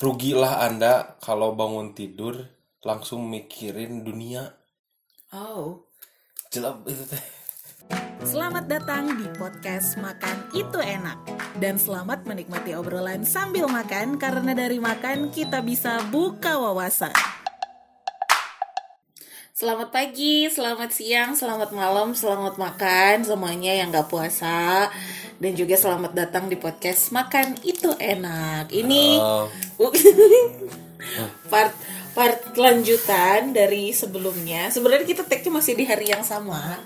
rugilah anda kalau bangun tidur langsung mikirin dunia. Oh. jelek itu teh. Selamat datang di podcast Makan Itu Enak. Dan selamat menikmati obrolan sambil makan Karena dari makan kita bisa buka wawasan Selamat pagi, selamat siang, selamat malam, selamat makan Semuanya yang gak puasa. Dan juga selamat datang di podcast Makan Itu Enak. Ini Oh, part part lanjutan dari sebelumnya. Sebenarnya kita tag-nya masih di hari yang sama.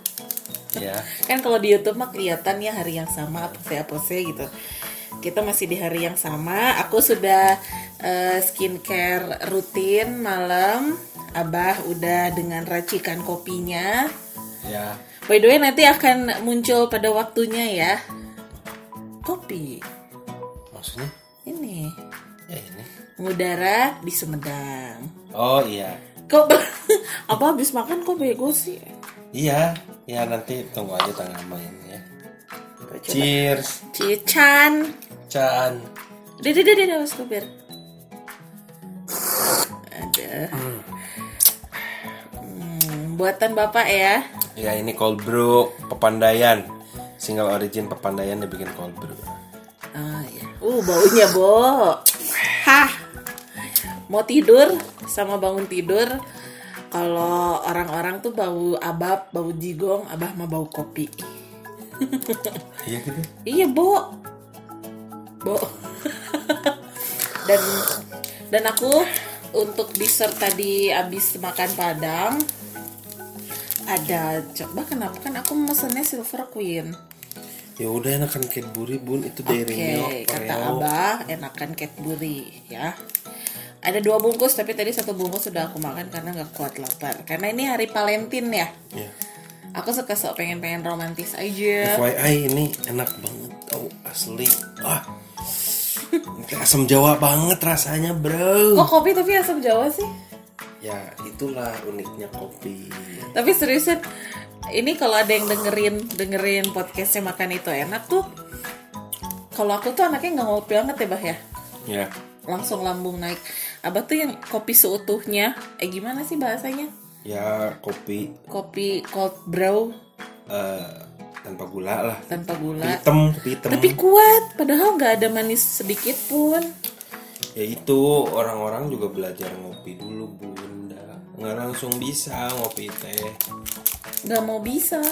Ya kan kalau di YouTube mah kelihatan ya hari yang sama apa sih apa sih gitu. Kita masih di hari yang sama. Aku sudah eh, skincare rutin malam abah udah dengan racikan kopinya ya by the way nanti akan muncul pada waktunya ya kopi maksudnya ini ya ini mengudara di Sumedang oh iya kok apa habis makan kok bego sih iya ya nanti tunggu aja tanggal main ya cheers Cican Chan deh, deh, deh, mas Kubir. Ada. Hmm, buatan bapak ya. ya ini cold brew pepandayan single origin pepandayan dibikin cold brew Ah ya. Uh, baunya bo. Hah. Mau tidur sama bangun tidur. Kalau orang-orang tuh bau abab, bau jigong, abah mah bau kopi. iya gitu Iya, Bo. Bo. dan dan aku untuk dessert tadi abis makan padang ada coba kenapa kan aku mesennya silver queen. Ya udah enakan Cadbury bun. Itu dari milk kata Oreo. abah enakan Cadbury ya. Ada dua bungkus tapi tadi satu bungkus sudah aku makan karena nggak kuat lapar. Karena ini hari Valentine ya. Ya. Aku suka sok pengen pengen romantis aja. FYI ini enak banget oh asli. Ah. Asam jawa banget rasanya bro. Kok kopi tapi asam jawa sih? Ya itulah uniknya kopi Tapi seriusan ini kalau ada yang dengerin dengerin podcastnya makan itu enak tuh. Kalau aku tuh anaknya nggak ngopi banget ya bah ya, ya langsung lambung naik. Abah tuh yang kopi seutuhnya, eh gimana sih bahasanya? ya kopi Kopi cold brew eh, tanpa gula lah tanpa gula. hitam kopi hitam Tapi kuat, padahal nggak ada manis sedikit pun. ya itu orang-orang juga belajar ngopi dulu bunda nggak langsung bisa ngopi teh Nggak mau bisa.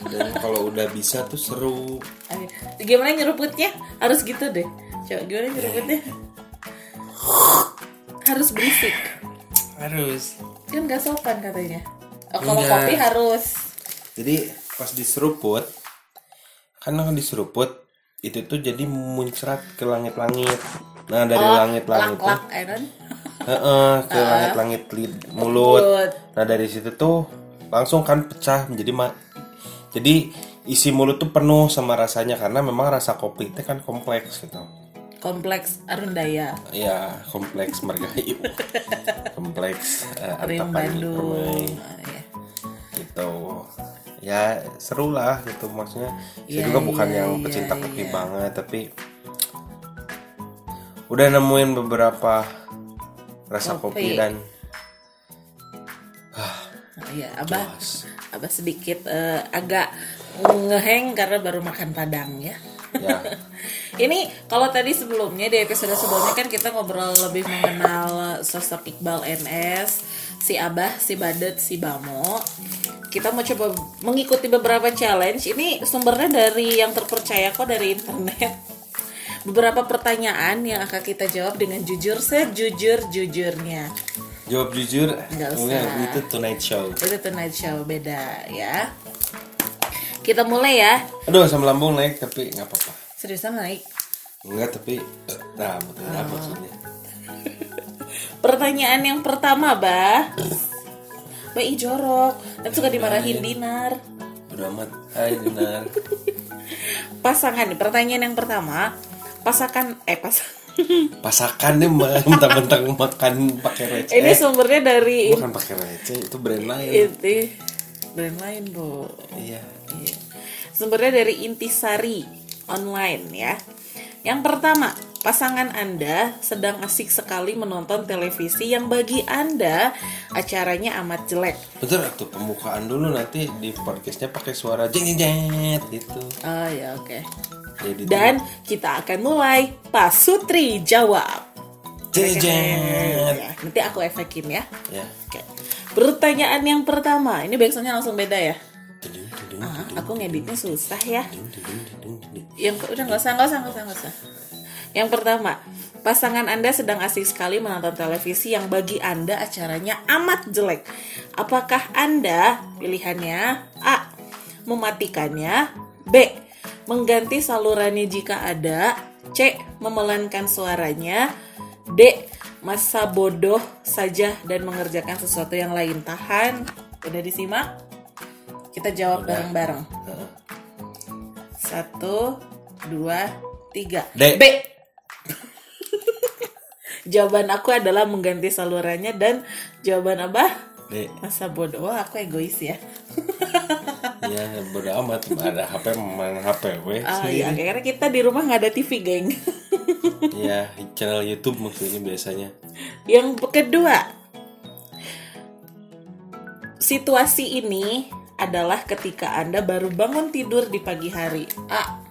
dan kalau udah bisa tuh seru Ayo, Gimana nyeruputnya? Harus gitu deh. Coba gimana nyeruputnya? Harus berisik. harus Kan gak sopan katanya. Oh, kalau Enggak. kopi harus. jadi pas diseruput kan kan diseruput itu tuh jadi muncrat ke langit-langit nah dari langit-langit tuh Lak-lak, Aaron. Heeh, ke langit-langit lid- mulut Mulut. nah dari situ tuh langsung kan pecah menjadi ma jadi isi mulut tuh penuh sama rasanya karena memang rasa kopi itu kan kompleks gitu Kompleks Arundaya. ya kompleks margahayu kompleks uh, Antapani. Permai. Iya. gitu ya seru lah gitu maksudnya saya Iya, juga bukan iya, yang iya, pecinta kopi iya. banget tapi udah nemuin beberapa rasa kopi, Kopi. dan Ah, iya, Abah, puas. Abah sedikit eh, agak ngeheng karena baru makan padang ya. ya Ini kalau tadi sebelumnya di episode sebelumnya kan kita ngobrol lebih mengenal sosok Iqbal NS, si Abah, si Badet, si Bamo. Kita mau coba mengikuti beberapa challenge. Ini sumbernya dari yang terpercaya kok dari internet. Beberapa pertanyaan yang akan kita jawab dengan jujur sejujur-jujurnya. jawab jujur Nggak usah. enggak, itu tonight show Itu Tonight Show beda ya. Kita mulai ya. aduh asam lambung naik tapi nggak apa-apa Seriusan naik. enggak tapi eh, nah betul Oh. maksudnya Pertanyaan yang pertama, Bah. Bah ih jorok. Tapi suka dimarahin Dinar. udah amat hai dinar Pasangan nih, pertanyaan yang pertama. Pasakan eh pas pasakan mah mentang-mentang makan pakai receh Ini sumbernya dari bukan pakai receh itu brand lain itu brand lain, Bu. iya Iya. Sumbernya dari Intisari online ya. Yang pertama, pasangan Anda sedang asik sekali menonton televisi yang bagi Anda acaranya amat jelek. Betul tuh pembukaan dulu nanti di podcastnya pakai suara jeng jeng gitu. Oh ya oke. Jadi Dan kita akan mulai. Pak Sutri jawab. jeng. Ya, nanti aku efekin ya. Ya. Oke. Pertanyaan yang pertama, ini backsoundnya langsung beda ya. Ah, aku ngeditnya susah ya. Yang udah nggak usah, nggak usah, nggak usah, nggak usah. Yang pertama, pasangan Anda sedang asik sekali menonton televisi yang bagi Anda acaranya amat jelek. Apakah Anda pilihannya A. Mematikannya B. Mengganti salurannya jika ada C. Memelankan suaranya D. Masa bodoh saja dan mengerjakan sesuatu yang lain Tahan Udah disimak? Kita jawab bareng-bareng Satu Dua Tiga D. B Jawaban aku adalah mengganti salurannya dan jawaban Abah D. masa bodoh. Wah, aku egois ya. Ya bodo amat ada HP memang HP we. Ah iya, karena kita di rumah nggak ada TV, geng. Ya channel YouTube maksudnya biasanya. Yang kedua, situasi ini adalah ketika Anda baru bangun tidur di pagi hari. A.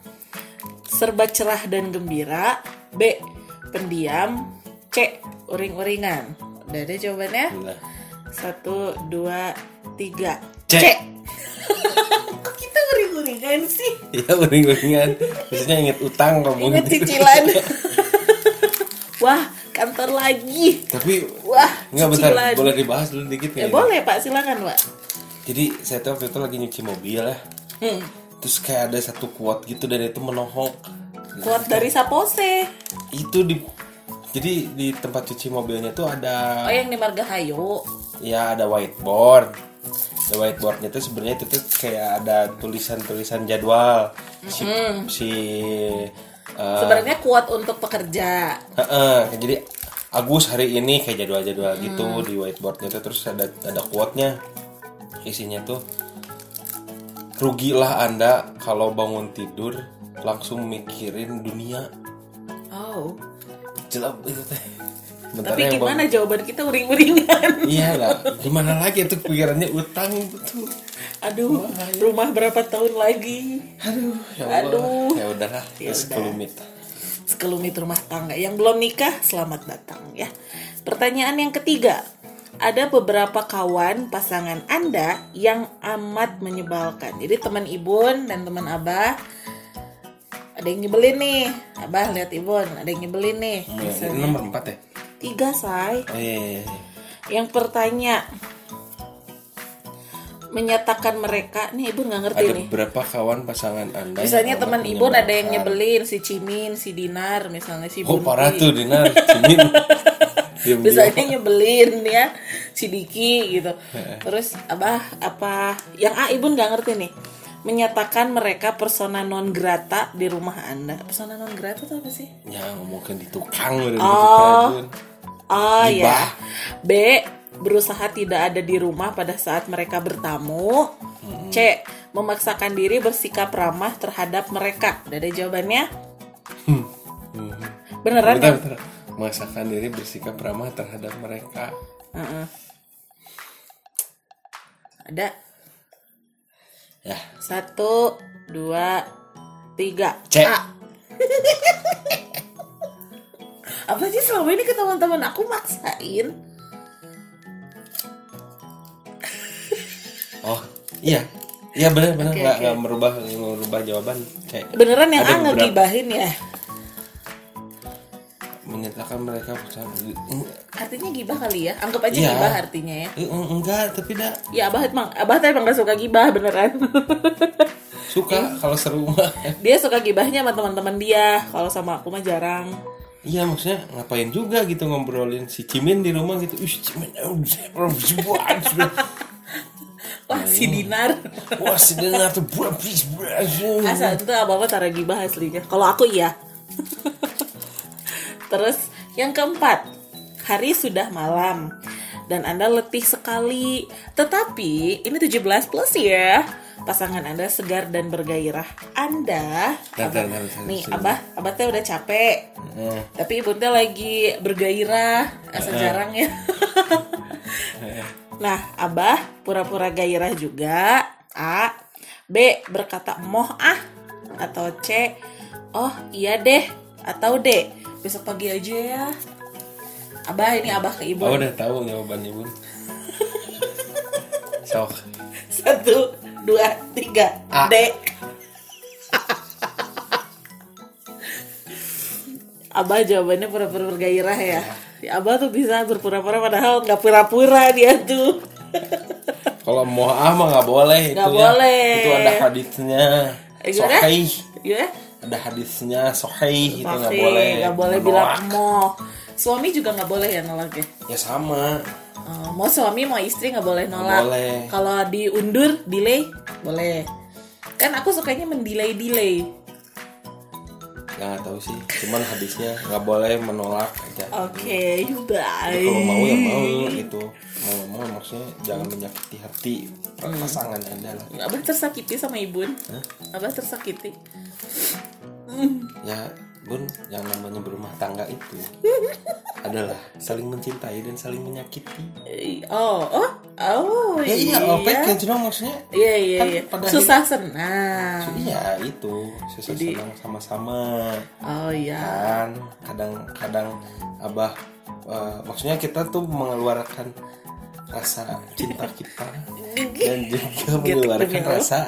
Serba cerah dan gembira. B. Pendiam. C. Uring-uringan. Udah ada jawabannya? Nah, Satu, dua, tiga. C. Kok kita uring-uringan sih? ya uring-uringan. Biasanya inget utang kamu. Ingat cicilan. Wah, kantor lagi. Tapi Wah, nggak bentar boleh dibahas dulu dikit Ya nggak ini? boleh Pak, silakan Pak. Jadi saya tuh waktu itu lagi nyuci mobil ya. Hmm. Terus kayak ada satu quote gitu dan itu menohok. Kuat dari Sapose. Itu di jadi di tempat cuci mobilnya tuh ada Oh, yang di Margahayu. ya ada whiteboard. The whiteboardnya tuh sebenarnya itu tuh kayak ada tulisan-tulisan jadwal. Si si eh, Sebenarnya kuat untuk pekerja. Heeh, jadi Agus hari ini kayak jadwal-jadwal gitu di whiteboardnya tuh terus ada ada quote-nya. Isinya tuh rugilah anda kalau bangun tidur langsung mikirin dunia. Oh. jelek itu teh Bentar Tapi ya, Bang. gimana jawaban kita uring-uringan? iya lah gimana lagi tuh pikirannya utang tuh Aduh, rumah berapa tahun lagi? aduh ya Allah Aduh. ya udahlah Ya ya udah. sekelumit Sekelumit rumah tangga yang belum nikah, selamat datang ya. Pertanyaan yang ketiga. Ada beberapa kawan pasangan Anda yang amat menyebalkan. Jadi teman Ibun dan teman Abah ada yang nyebelin nih. Abah lihat Ibun, ada yang nyebelin nih. Ya, Misalnya. ini nomor empat ya Tiga, say. oh iya, iya, iya. Yang pertanya menyatakan mereka nih ibu nggak ngerti ada nih berapa kawan pasangan anda misalnya teman ibu ada yang nyebelin si Cimin si Dinar misalnya si Oh Bunti. parah tuh Dinar Cimin Diam-diam. misalnya nyebelin ya si Diki gitu terus abah apa yang A ibu nggak ngerti nih menyatakan mereka persona non grata di rumah anda persona non grata itu apa sih Ya ngomongin di tukang Oh. Oh Gibah. ya. B. Berusaha tidak ada di rumah pada saat mereka bertamu. C. Memaksakan diri bersikap ramah terhadap mereka. Udah ada jawabannya? Beneran Bentar, ya? bentar. Memaksakan diri bersikap ramah terhadap mereka Heeh. Ada. Ya Satu, dua, tiga. C. A. Apa sih selama ini ke teman-teman aku maksain? Oh iya Iya benar benar nggak oke. nggak merubah merubah jawaban kayak Beneran yang Ada A beberapa- ngegibahin ya? menyatakan mereka Artinya gibah kali ya? Anggap aja Iya. gibah artinya ya. Eh, enggak tapi dah Ya abah emang abah tuh emang gak suka gibah beneran. suka kalau seru mah dia suka gibahnya sama teman-teman dia. Kalau sama aku mah jarang. Iya maksudnya ngapain juga gitu ngobrolin si Cimin di rumah gitu. Ih Cimin, Wah si Dinar. Wah sedang tuh buat please Asal itu abah mah tara gibah aslinya. Kalau aku iya. Terus yang keempat, hari sudah malam dan Anda letih sekali. Tetapi ini 17 plus ya. Pasangan anda segar dan bergairah. Anda abah, nih abah abah teh udah capek. Hmm. tapi ibu teh lagi bergairah asa jarang ya. Nah abah pura-pura gairah juga. A b berkata moh ah atau c oh iya deh atau d besok pagi aja ya. Abah ini abah ke ibu Oh udah tahu jawaban ibu. Sok. satu dua tiga A. d abah jawabannya pura-pura bergairah ya Ya, abah tuh bisa berpura-pura padahal nggak pura-pura dia tuh Kalau mau ah mah nggak boleh itu Nggak ya. boleh. Itu ada hadisnya. Eh? Sahih. ya Ada hadisnya sahih itu nggak boleh. nggak boleh bilang mau suami juga nggak boleh ya nolak ya Ya sama. Oh, mau suami mau istri nggak boleh nolak boleh. kalau diundur delay boleh kan aku sukanya mendelay delay Ya nggak tahu sih. Cuman hadisnya nggak boleh menolak aja. oke Jadi bye kalau mau ya mau gitu. Mau mau maksudnya jangan menyakiti hati Hmm. pasangan anda lah. abah tersakiti sama ibu abah tersakiti Ya bun, yang namanya berumah tangga itu adalah saling mencintai dan saling menyakiti. Eh, oh oh oh Ya iya, opek kan cuma maksudnya iya iya kan iya pada susah senang Iya itu susah Jadi- senang sama-sama oh iya kan kadang-kadang abah eh, maksudnya kita tuh mengeluarkan rasa cinta kita dan juga mengeluarkan demi Allah. rasa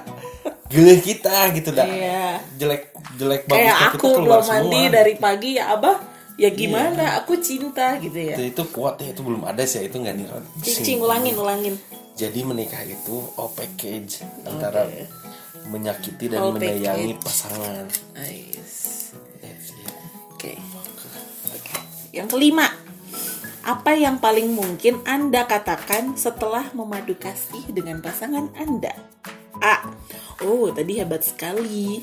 geleh kita gitu dah Iya. jelek jelek bagus kayak aku belum semua. mandi dari pagi ya abah ya gimana aku cinta gitu ya itu, itu kuat ya itu belum ada sih itu nggak nih cicing ulangin ulangin jadi menikah itu all package antara menyakiti dan All menyayangi package. pasangan nice That's it. Oke. Oke. Yang kelima, apa yang paling mungkin Anda katakan setelah memadu kasih dengan pasangan Anda? A. Oh, tadi hebat sekali.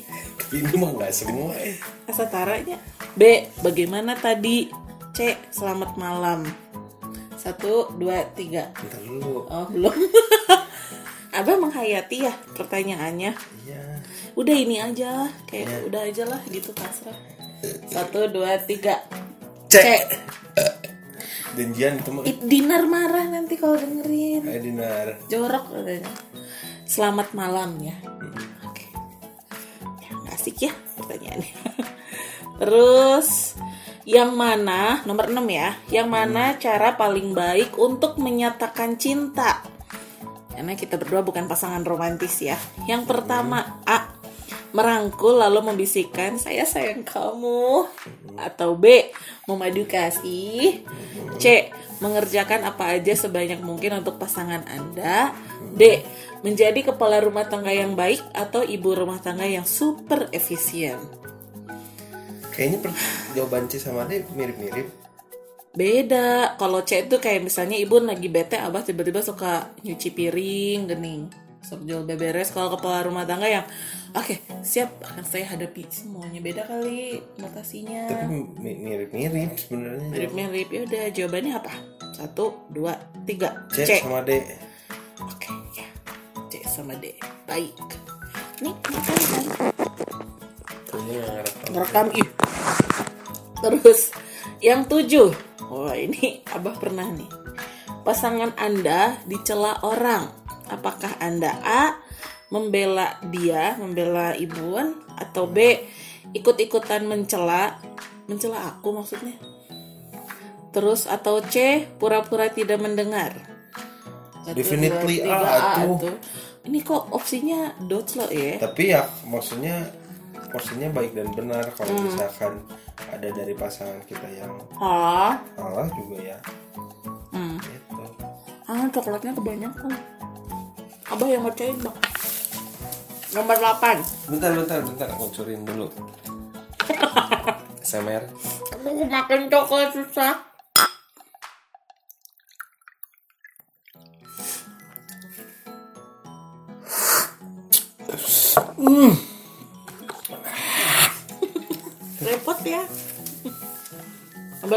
ini mah nggak semua eh. Setaranya. B. Bagaimana tadi? C. Selamat malam. Satu, dua, tiga. Bentar dulu Oh, belum. Abah menghayati ya pertanyaannya. iya Udah ini aja, kayak udah aja lah gitu pasrah. Satu, dua, tiga. C. C. Janjian itu mah Dinar marah nanti kalau dengerin. kayak dinar Jorok katanya. Selamat malam ya. Oke. Ya, nggak asik ya pertanyaannya. Terus yang mana nomor 6 ya? Yang mana cara paling baik untuk menyatakan cinta? Karena kita berdua bukan pasangan romantis ya. Yang pertama A merangkul lalu membisikkan saya sayang kamu atau B memadu kasih C mengerjakan apa aja sebanyak mungkin untuk pasangan Anda D menjadi kepala rumah tangga yang baik atau ibu rumah tangga yang super efisien kayaknya per- jawaban C sama D mirip-mirip. Beda. Kalau C itu kayak misalnya ibu lagi bete abah tiba-tiba suka nyuci piring gening. Sok jual beberes. Kalau kepala rumah tangga yang oke siap akan saya hadapi. Semuanya beda kali notasinya. Tapi mi- mirip-mirip sebenarnya. Mirip-mirip. Ya udah jawabannya apa? Satu dua tiga. C, C. sama D. Oke ya. C sama D. Baik. Nih makan kan? Ngerekam. ngerekam ih terus yang tujuh. Wah ini abah pernah nih. Pasangan anda dicela orang. Apakah anda A membela dia membela ibuan atau B ikut-ikutan mencela? Mencela aku maksudnya. Terus atau C pura-pura tidak mendengar? Satu, Definitely dua, tiga, A, tuh. ini kok opsinya dots lo ya? Tapi ya maksudnya porsinya baik dan benar kalau Hmm. misalkan ada dari pasangan kita yang ah salah juga ya hmm. gitu Ah, coklatnya kebanyakan. Abah yang ngerjain, Bang. Nomor 8. bentar bentar bentar ngucurin dulu SMR Aduh, makan coklat susah.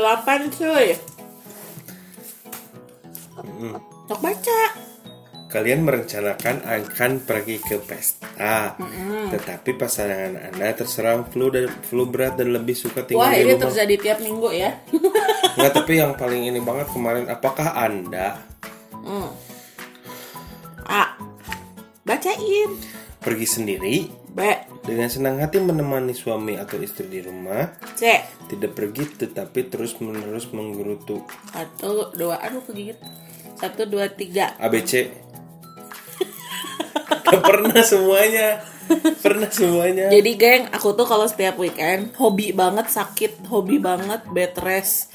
8 cuy. Sok baca. kalian merencanakan akan pergi ke pesta, tetapi pasangan anda terserang flu dan flu berat dan lebih suka tinggal Wah di ini rumah. terjadi tiap minggu ya. Nggak, tapi yang paling ini banget kemarin, apakah anda Hmm. A. Bacain. pergi sendiri B. dengan senang hati menemani suami atau istri di rumah, C. tidak pergi tetapi terus menerus menggerutu Satu, dua, aduh kegigit. Satu, dua, tiga. ABC. Pernah semuanya, pernah semuanya. Jadi geng, aku tuh kalau setiap weekend hobi banget sakit, hobi banget bed rest.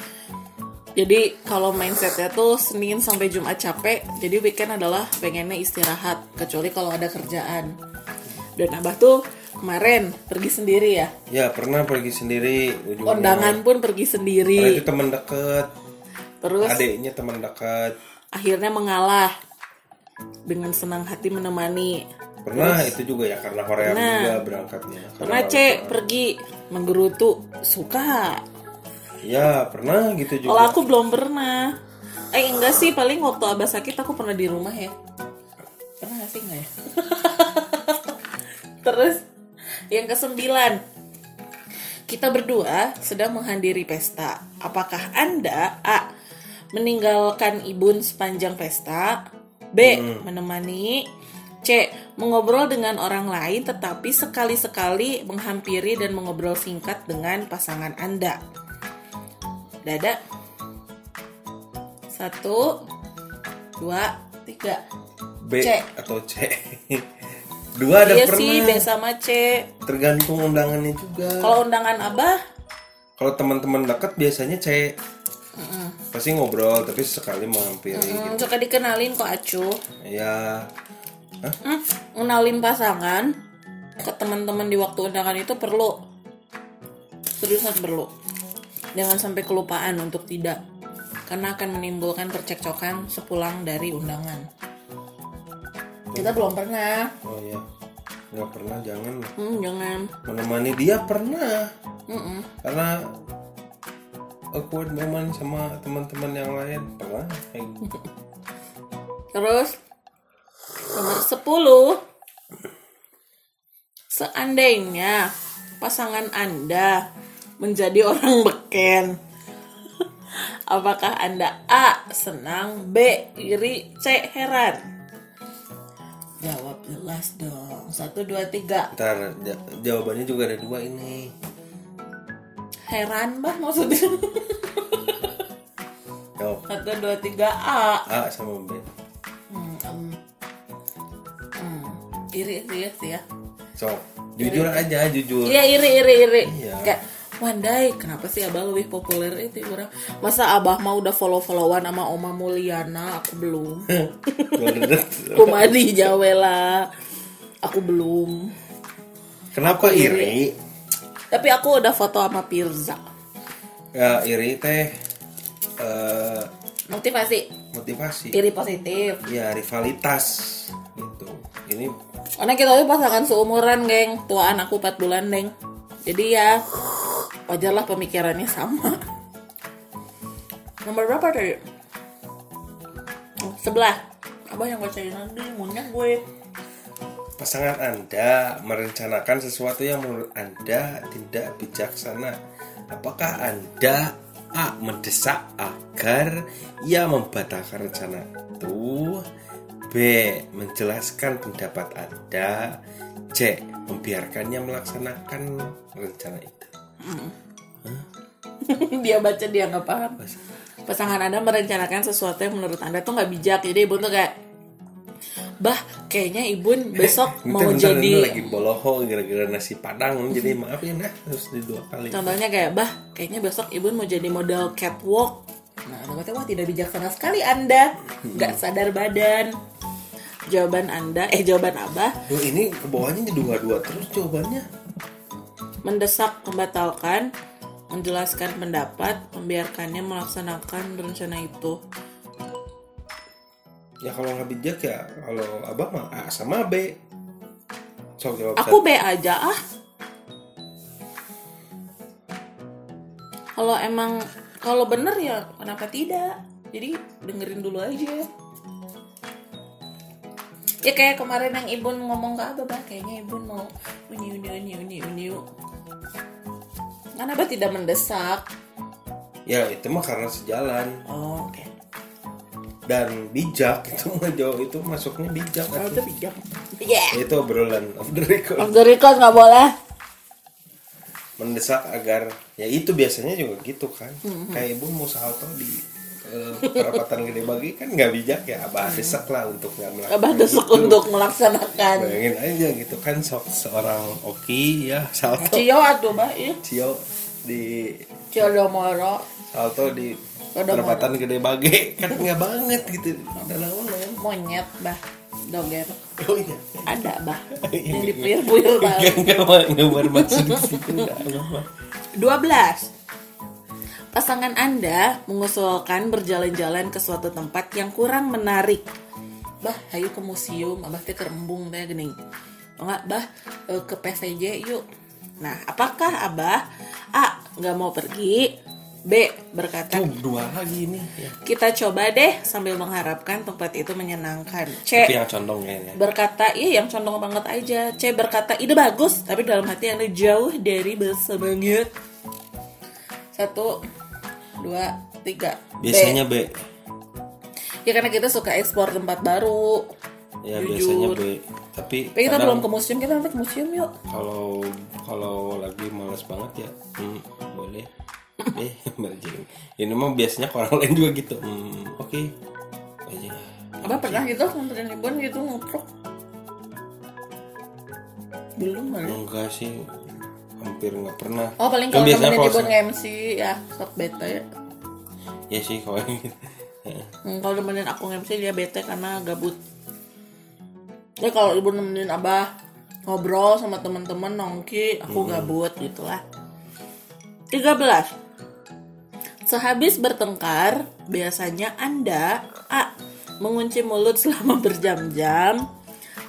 Jadi kalau mindsetnya tuh Senin sampai Jumat capek, jadi weekend adalah pengennya istirahat, kecuali kalau ada kerjaan. Dan abah tuh kemarin pergi sendiri ya, Ya pernah pergi sendiri. ujungnya. kondangan pun pergi Karena itu sendiri. teman dekat, Terus adiknya teman dekat. akhirnya mengalah dengan senang hati menemani. Pernah itu juga ya karena Korea Pernah. juga berangkatnya. Pernah Karena- cek pergi menggerutu suka. Ya pernah gitu Kalau juga. aku belum pernah. Eh enggak sih, paling waktu abah sakit aku pernah di rumah ya. Pernah gak sih enggak ya? Terus yang kesembilan, kita berdua sedang menghadiri pesta. Apakah anda a meninggalkan ibun sepanjang pesta, b menemani, c mengobrol dengan orang lain tetapi sekali-sekali menghampiri dan mengobrol singkat dengan pasangan anda. Dada. Satu, dua, tiga. B C. atau C. Dua ada iya pernah. sih, B sama C. Tergantung undangannya juga. Kalau undangan abah, Kalau teman-teman dekat biasanya C. Pasti ngobrol tapi sekali menghampiri. hmm, suka dikenalin kok acu. Ya Hmm, ngenalin pasangan ke teman-teman di waktu undangan itu perlu. Seriusan perlu. Jangan sampai kelupaan untuk tidak. Karena akan menimbulkan percekcokan sepulang dari undangan. Kita belum pernah. Oh ya, nggak pernah jangan Hmm, jangan. menemani dia pernah Mm-mm. karena awkward moment sama teman-teman yang lain pernah kayak gitu. Terus nomor 10 Seandainya pasangan Anda menjadi orang beken Apakah Anda A. Senang B. Iri C. Heran Jawab jelas dong Satu, dua, tiga Ntar ja- jawabannya juga ada dua ini. Heran bah maksudnya Jawab Satu, dua, tiga A A sama B. hmm, em, hmm, Iri sih ya sih ya So, jujur aja, jujur. Iya iri iri iri. Iya. Kayak Wandai, kenapa sih abah lebih populer itu orang? Masa abah mah udah follow followan sama Oma Mulyana, aku belum. Kumadi Jawela, aku belum. Kenapa iri? Tapi aku udah foto sama Pirza. Ya iri teh eh, Motivasi, motivasi. iri positif. Ya rivalitas gitu. Ini Karena kita tuh pasangan seumuran, geng. Tuaan aku 4 bulan, geng. Jadi ya, wajarlah pemikirannya sama. Nomor berapa tadi? Sebelah. Abah yang bacain nanti, munyah gue. pasangan Anda merencanakan sesuatu yang menurut Anda tidak bijaksana. Apakah Anda A. mendesak agar ia membatalkan rencana itu? B. Menjelaskan pendapat Anda? C. Membiarkannya melaksanakan rencana itu. dia baca dia nggak paham. Pasangan Anda merencanakan sesuatu yang menurut Anda tuh nggak bijak. Jadi ibu tuh kayak, bah, kayaknya ibu besok mau bentar, jadi lagi boloho gara-gara nasi padang jadi maaf ya nah harus di dua kali Contohnya kayak, bah, kayaknya besok ibu mau jadi model catwalk. Nah, berarti wah tidak bijaksana sekali Anda, nggak sadar badan. Jawaban Anda, eh jawaban Abah, Duh, ini ke bawahnya dua-dua terus jawabannya mendesak membatalkan, menjelaskan pendapat, membiarkannya melaksanakan rencana itu. Ya kalau nggak bijak ya kalau abah mah A sama B. Sok jawab Aku B aja ah. Kalau emang kalau bener ya kenapa tidak? Jadi dengerin dulu aja. Ya kayak kemarin yang ibu ngomong ke abah, bah, kayaknya ibu mau uniu uniu uniu uniu uniu. Kan abah tidak mendesak. ya itu mah karena sejalan Oh, oke. dan bijak itu mah jauh itu masuknya bijak atuh. itu bijak. Yeah. itu obrolan off the record Off the record nggak boleh. mendesak agar ya itu biasanya juga gitu kan Mm-hmm. kayak ibu mau salto di perapatan gede bagi kan nggak bijak ya abah desak lah untuk nggak melakukan Mm-hmm. Abah desek itu. untuk melaksanakan. bayangin aja gitu kan sok seorang oki ya salto Cio atuh, bah, iya. cio di Cio Domoro. salto di perapatan gede bage kan nggak banget gitu dalam Monyet, bah. Doger. oh iya Ada, bah. Yang dipuyur-puyur tahu. Nggak, nggak mau nggak bermaksud di nggak, nggak mau. 12. Pasangan Anda mengusulkan berjalan-jalan ke suatu tempat yang kurang menarik. Bah, ayo ke museum, abah teh kerembung teh geuning. Oh enggak, bah, ke PVJ yuk. Nah, apakah abah A. nggak mau pergi B. berkata tuh dua lagi nih ya. kita coba deh sambil mengharapkan tempat itu menyenangkan C. tapi yang condong kayaknya berkata iya yang condong banget aja C berkata ide bagus tapi dalam hati anda jauh dari bersemangat satu dua tiga. B. biasanya B. Ya karena kita suka ekspor tempat baru. Ya Jujur. biasanya B. Tapi tapi kita belum ke museum kita nanti ke museum yuk. Kalau kalau lagi males banget ya hmm, boleh. Eh merjing ini mah biasanya ke orang lain juga gitu. Hmm, oke. Aja. Abah pernah gitu nganterin ibu gitu ngutruk belum kali enggak sih hampir nggak pernah oh paling kalau biasanya ibu kalau- nge-MC ya sok bete ya ya sih kalau gitu Ya. Hmm, kalau nemenin aku MC dia bete karena gabut. Ya kalau ibu nemenin abah ngobrol sama teman-teman nongki, aku gabut gitulah. 13. Sehabis bertengkar, biasanya Anda A. Mengunci mulut selama berjam-jam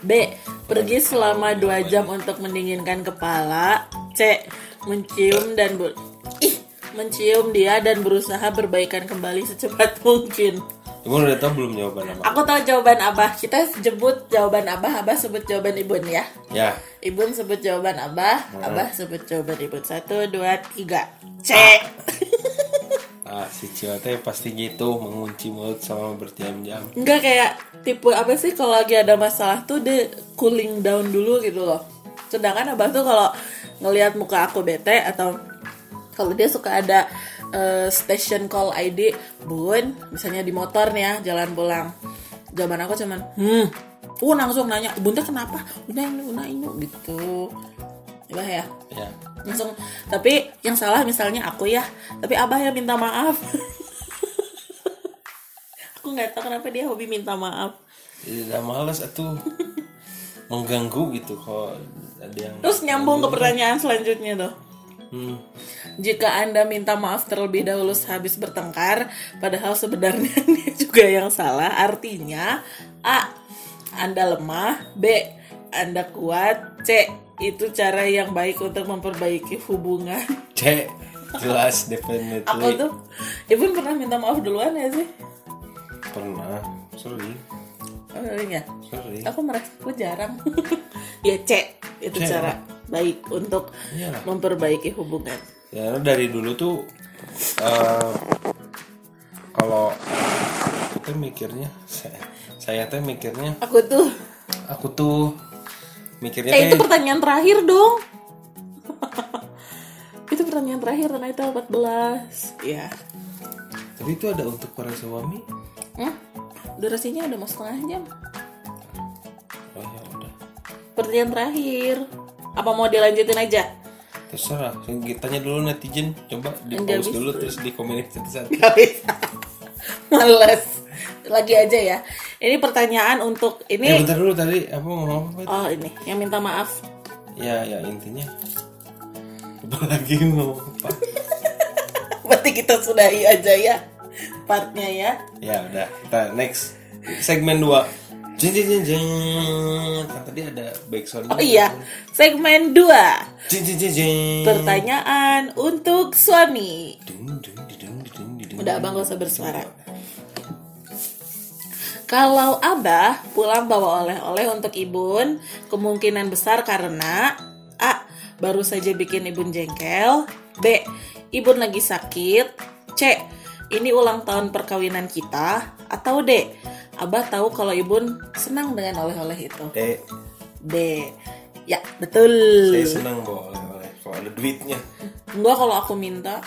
B. Pergi selama 2 jam untuk mendinginkan kepala C. Mencium dan ber- Ih, mencium dia dan berusaha berbaikan kembali secepat mungkin. ibu udah tahu belum jawaban apa Aku tahu jawaban Abah. Kita jemput jawaban Abah, Abah sebut jawaban Ibun ya. ya Ibun sebut jawaban Abah, Abah sebut jawaban Ibun. Satu, dua, tiga. C. ah si Cio teh pasti gitu mengunci mulut selama berjam-jam Enggak kayak tipe apa sih kalau lagi ada masalah tuh dia cooling down dulu gitu loh. Sedangkan Abah tuh kalau ngelihat muka aku bete atau kalau dia suka ada eh, station call ID, bun, misalnya di motor nih ya jalan pulang. Jawaban aku cuman, hmm, uh langsung nanya, bunda kenapa? Udah ini, udah ini gitu. Abah ya, ya langsung. Tapi yang salah misalnya aku ya, tapi abah yang minta maaf. aku nggak tahu kenapa dia hobi minta maaf. udah males atuh mengganggu gitu kalau ada yang Terus nyambung ke pertanyaan selanjutnya tuh. hmm, Jika Anda minta maaf terlebih dahulu habis bertengkar, padahal sebenarnya dia juga yang salah, artinya A. Anda lemah, B. Anda kuat, C. Itu cara yang baik untuk memperbaiki hubungan. C jelas definitely Aku tuh, Ibu pernah minta maaf duluan ya sih? pernah sering Oh, ya. sering Aku merasa aku jarang. ya C. Itu C, cara baik untuk Iyalah. memperbaiki hubungan. ya dari dulu tuh eh, kalau kita mikirnya saya, saya teh mikirnya Aku tuh aku tuh mikirnya Eh itu pertanyaan terakhir dong Itu pertanyaan terakhir karena itu 14 Ya tapi itu ada untuk para suami hmm? Durasinya udah mau setengah jam. Oh ya udah. Pertanyaan terakhir. Apa mau dilanjutin aja? terserah. Tanya dulu netizen. Coba di pause dulu terus di komen satu-satu Gak bisa Males. Lagi aja ya. Ini pertanyaan untuk Ini. Bentar dulu tadi apa mau ngomong apa itu? Oh ini. Yang minta maaf. Ya ya intinya. Coba lagi mau apa? Berarti kita sudahi aja ya Partnya ya. Ya udah. Kita next. Segmen 2 jeng jeng jeng jeng. Kan tadi ada backsound Oh iya Segmen 2 jeng jeng jeng jeng. Pertanyaan untuk suami. Dung, dung, dung, dung, dung, dung. Udah abang gak usah bersuara. Kalau Abah pulang bawa oleh-oleh untuk Ibun, kemungkinan besar karena A. Baru saja bikin Ibun jengkel. B. Ibun lagi sakit. C. Ini ulang tahun perkawinan kita Atau D. Abah tahu kalau Ibun senang dengan oleh-oleh itu Eh, D. Ya, betul saya senang bawa oleh-oleh kalau ada duitnya. Enggak kalau aku minta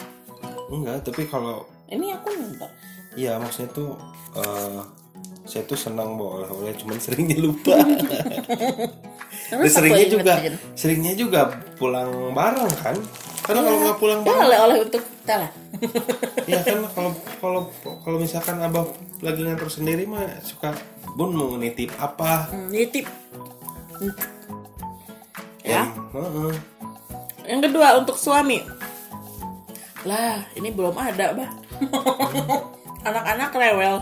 Enggak, tapi kalau Ini aku minta iya maksudnya tuh eh, saya tuh senang bawa oleh-oleh, cuman seringnya lupa. Terus seringnya juga, ingetin. seringnya juga pulang bareng kan? Karena kalau nggak pulang bareng, oleh-oleh untuk kita lah ya kan kalau kalau kalau misalkan abah lagi ngantor sendiri mah suka bun mau nitip apa? Hmm, Nitip Ya. Heeh. Yang kedua untuk suami. Lah, ini belum ada, Bah. Anak-anak rewel.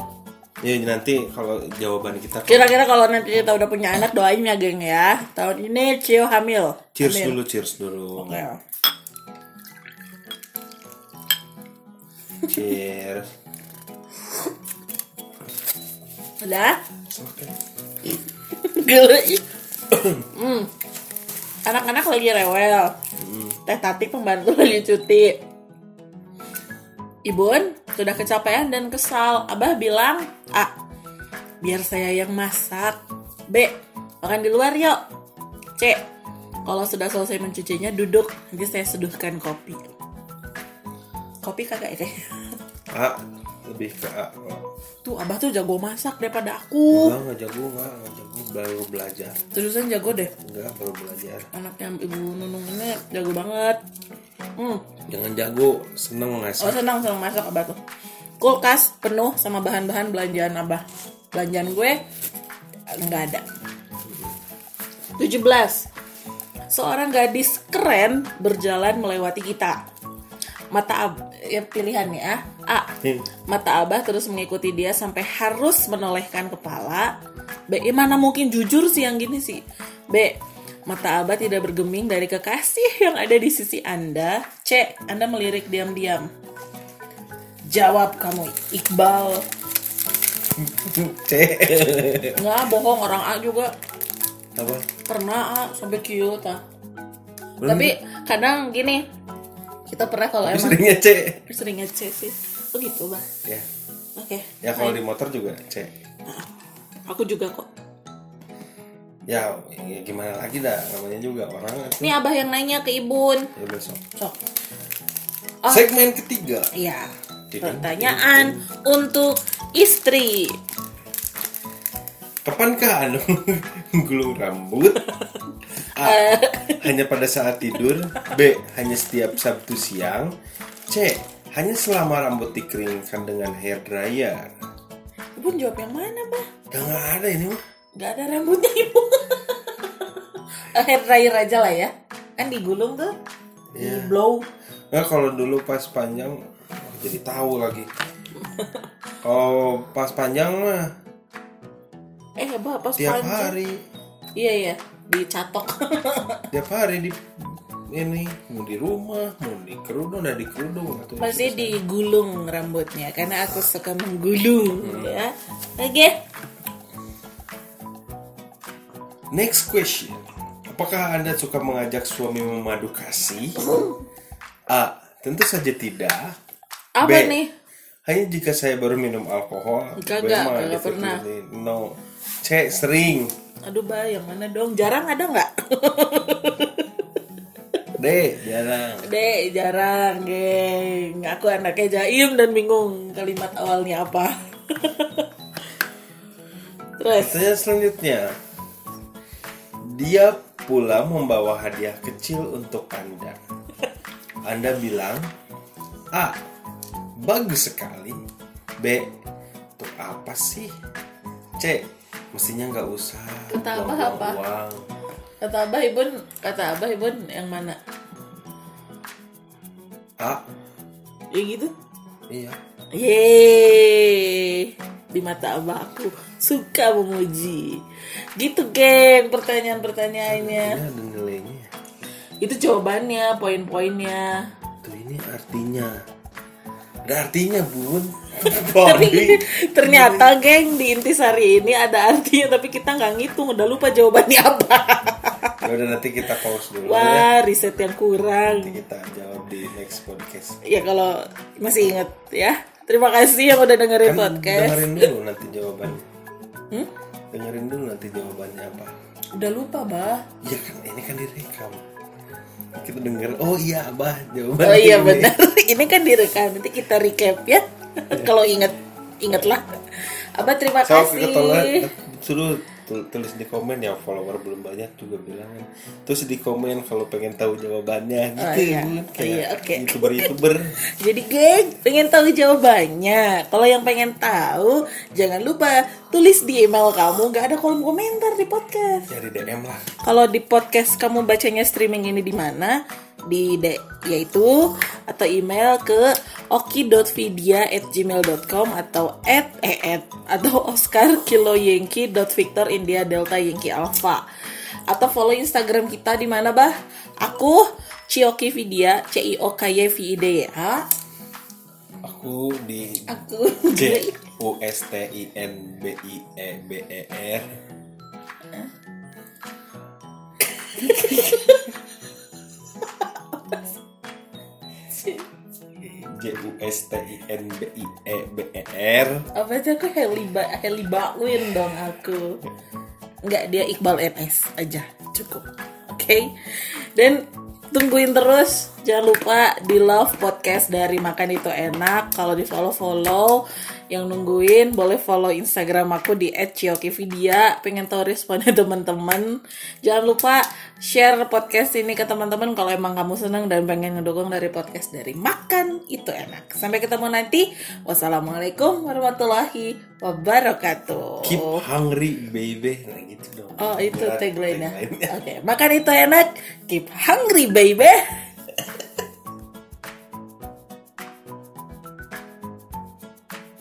Ya nanti kalau jawaban kita Kira-kira kalau nanti kita udah punya anak doain ya, geng ya. Tahun ini Cio hamil. cheers Amin. dulu, cheers dulu. Oke. Cheers. Udah? Oke. Ih. hmm. Anak-anak lagi rewel. Teh Tati pembantu lagi cuti. Ibun sudah kecapean dan kesal. Abah bilang, A. Biar saya yang masak. B. Makan di luar yuk. C. Kalau sudah selesai mencucinya duduk. Nanti saya seduhkan kopi. Kopi kagak ya? A lebih ke A. Tuh Abah tuh jago masak daripada aku. Enggak, enggak jago, enggak, enggak jago. Baru belajar. Terusan jago deh. Enggak, baru belajar. Anaknya Ibu Nunung ini jago banget. Hmm. Jangan jago, seneng ngasih. Oh senang senang masak abah tuh. Kulkas penuh sama bahan-bahan belanjaan abah. Belanjaan gue nggak ada. 17. Seorang gadis keren berjalan melewati kita. Mata ab ya pilihannya ya. A. Hmm. Mata abah terus mengikuti dia sampai harus menolehkan kepala. B. Ya mana mungkin jujur sih yang gini sih. B. Mata abah tidak bergeming dari kekasih yang ada di sisi anda. C. Anda melirik diam-diam. Jawab kamu Iqbal. C. Nggak bohong orang A juga Apa? pernah A sampai cute ah. Belum. Tapi kadang gini kita pernah kalau emang seringnya C. seringnya C sih. Oh gitu bah. Ya. Oke. Ya kalau di motor juga C. Aku juga kok. Ya, ya gimana lagi dah namanya juga orang. Ini abah yang nanya ke Ibun. Ya besok. Sok. Oh. Segmen ketiga. Iya. Pertanyaan untuk istri. Kapankah anu gulung rambut? A. Hanya pada saat tidur. B. Hanya setiap Sabtu siang. C. Hanya selama rambut dikeringkan dengan hair dryer. Ibun jawab yang mana, Bah? Ya nggak ada ini mah. Gak ada rambutnya, Ibu. Hair dryer aja lah ya. Kan digulung tuh. Iya. Di blow. Nah kalau dulu pas panjang oh, jadi tahu lagi. Kalau pas panjang mah Eh, Bah, pas tiap panjang. hari, Iya, iya. Dicatok. tiap hari di ini mau di rumah, mau di kerudung, ada di kerudung atau Pasti digulung rambutnya karena aku suka menggulung ya. Oke. Next question. Apakah Anda suka mengajak suami memadu kasih? A. Tentu saja tidak. Apa B. nih? Hanya jika saya baru minum alkohol. Mah kagak pernah. definitely No. C. Sering. Aduh, Bah, yang mana dong? Jarang ada nggak? D. Jarang. Dek, jarang, geng. Aku anaknya jaim dan bingung kalimat awalnya apa. Terus, Pertanyaan selanjutnya. Dia pula membawa hadiah kecil untuk Anda. Anda bilang, A. Bagus sekali. B. Untuk apa sih? C. Mestinya nggak usah. Kata Abah apa? uang. kata Abah Ibun, kata Abah Ibun yang mana? A. Ya gitu. Iya. Yeay, di mata abah aku suka memuji. Gitu geng pertanyaan-pertanyaannya. Ini ada nilainya. Itu jawabannya, poin-poinnya. Tuh ini artinya. Ada artinya bun Tapi ternyata geng di intisari ini ada artinya tapi kita nggak ngitung udah lupa jawabannya apa. Ya udah nanti kita pause dulu ya Wah riset yang kurang. kita jawab di next podcast Ya kalau masih inget ya. Terima kasih yang udah dengerin kan podcast. dengerin dulu nanti jawabannya Hmm? dengerin dulu nanti jawabannya apa Udah lupa bah. ya kan ini kan direkam kita denger oh iya abah jawabannya Oh iya ini. benar. Ini kan direkam. Nanti kita recap ya. Kalau inget ingetlah. Abah terima so kasih. suruh tulis di komen ya follower belum banyak juga bilang terus di komen kalau pengen tahu jawabannya Oh, gitu iya. Bun. kayak Iya, oke. youtuber youtuber Jadi geng, pengen tahu jawabannya. Kalau yang pengen tahu, jangan lupa tulis di email kamu. Gak ada kolom komentar di podcast. cari DM lah Kalau di podcast kamu bacanya streaming ini di mana? Di de, yaitu atau email ke oki.vidya@gmail.com atau at eh at atau Oscar Kilo Yankee Victor India Delta Yankee Alpha atau follow Instagram kita di mana bah? Aku Cioki Vidya C I O K Y V I D Y A. aku di Aku C U S T I N B I E B E R S T I N B I E B E R. Apa itu aku? Heli ba Heli Bakwin dong aku. Nggak dia Iqbal NS aja. Cukup. Oke. Dan tungguin terus. Jangan lupa di love podcast dari makan itu enak. Kalau di follow follow yang nungguin boleh follow instagram aku di @ciokividia pengen tahu responnya teman-teman. Jangan lupa share podcast ini ke teman-teman kalau emang kamu senang dan pengen ngedukung dari podcast dari makan itu enak. Sampai ketemu nanti. Wassalamualaikum warahmatullahi wabarakatuh. Keep hungry baby. Nah gitu dong. Oh itu tagline-nya. Oke, makan itu enak. Keep hungry baby.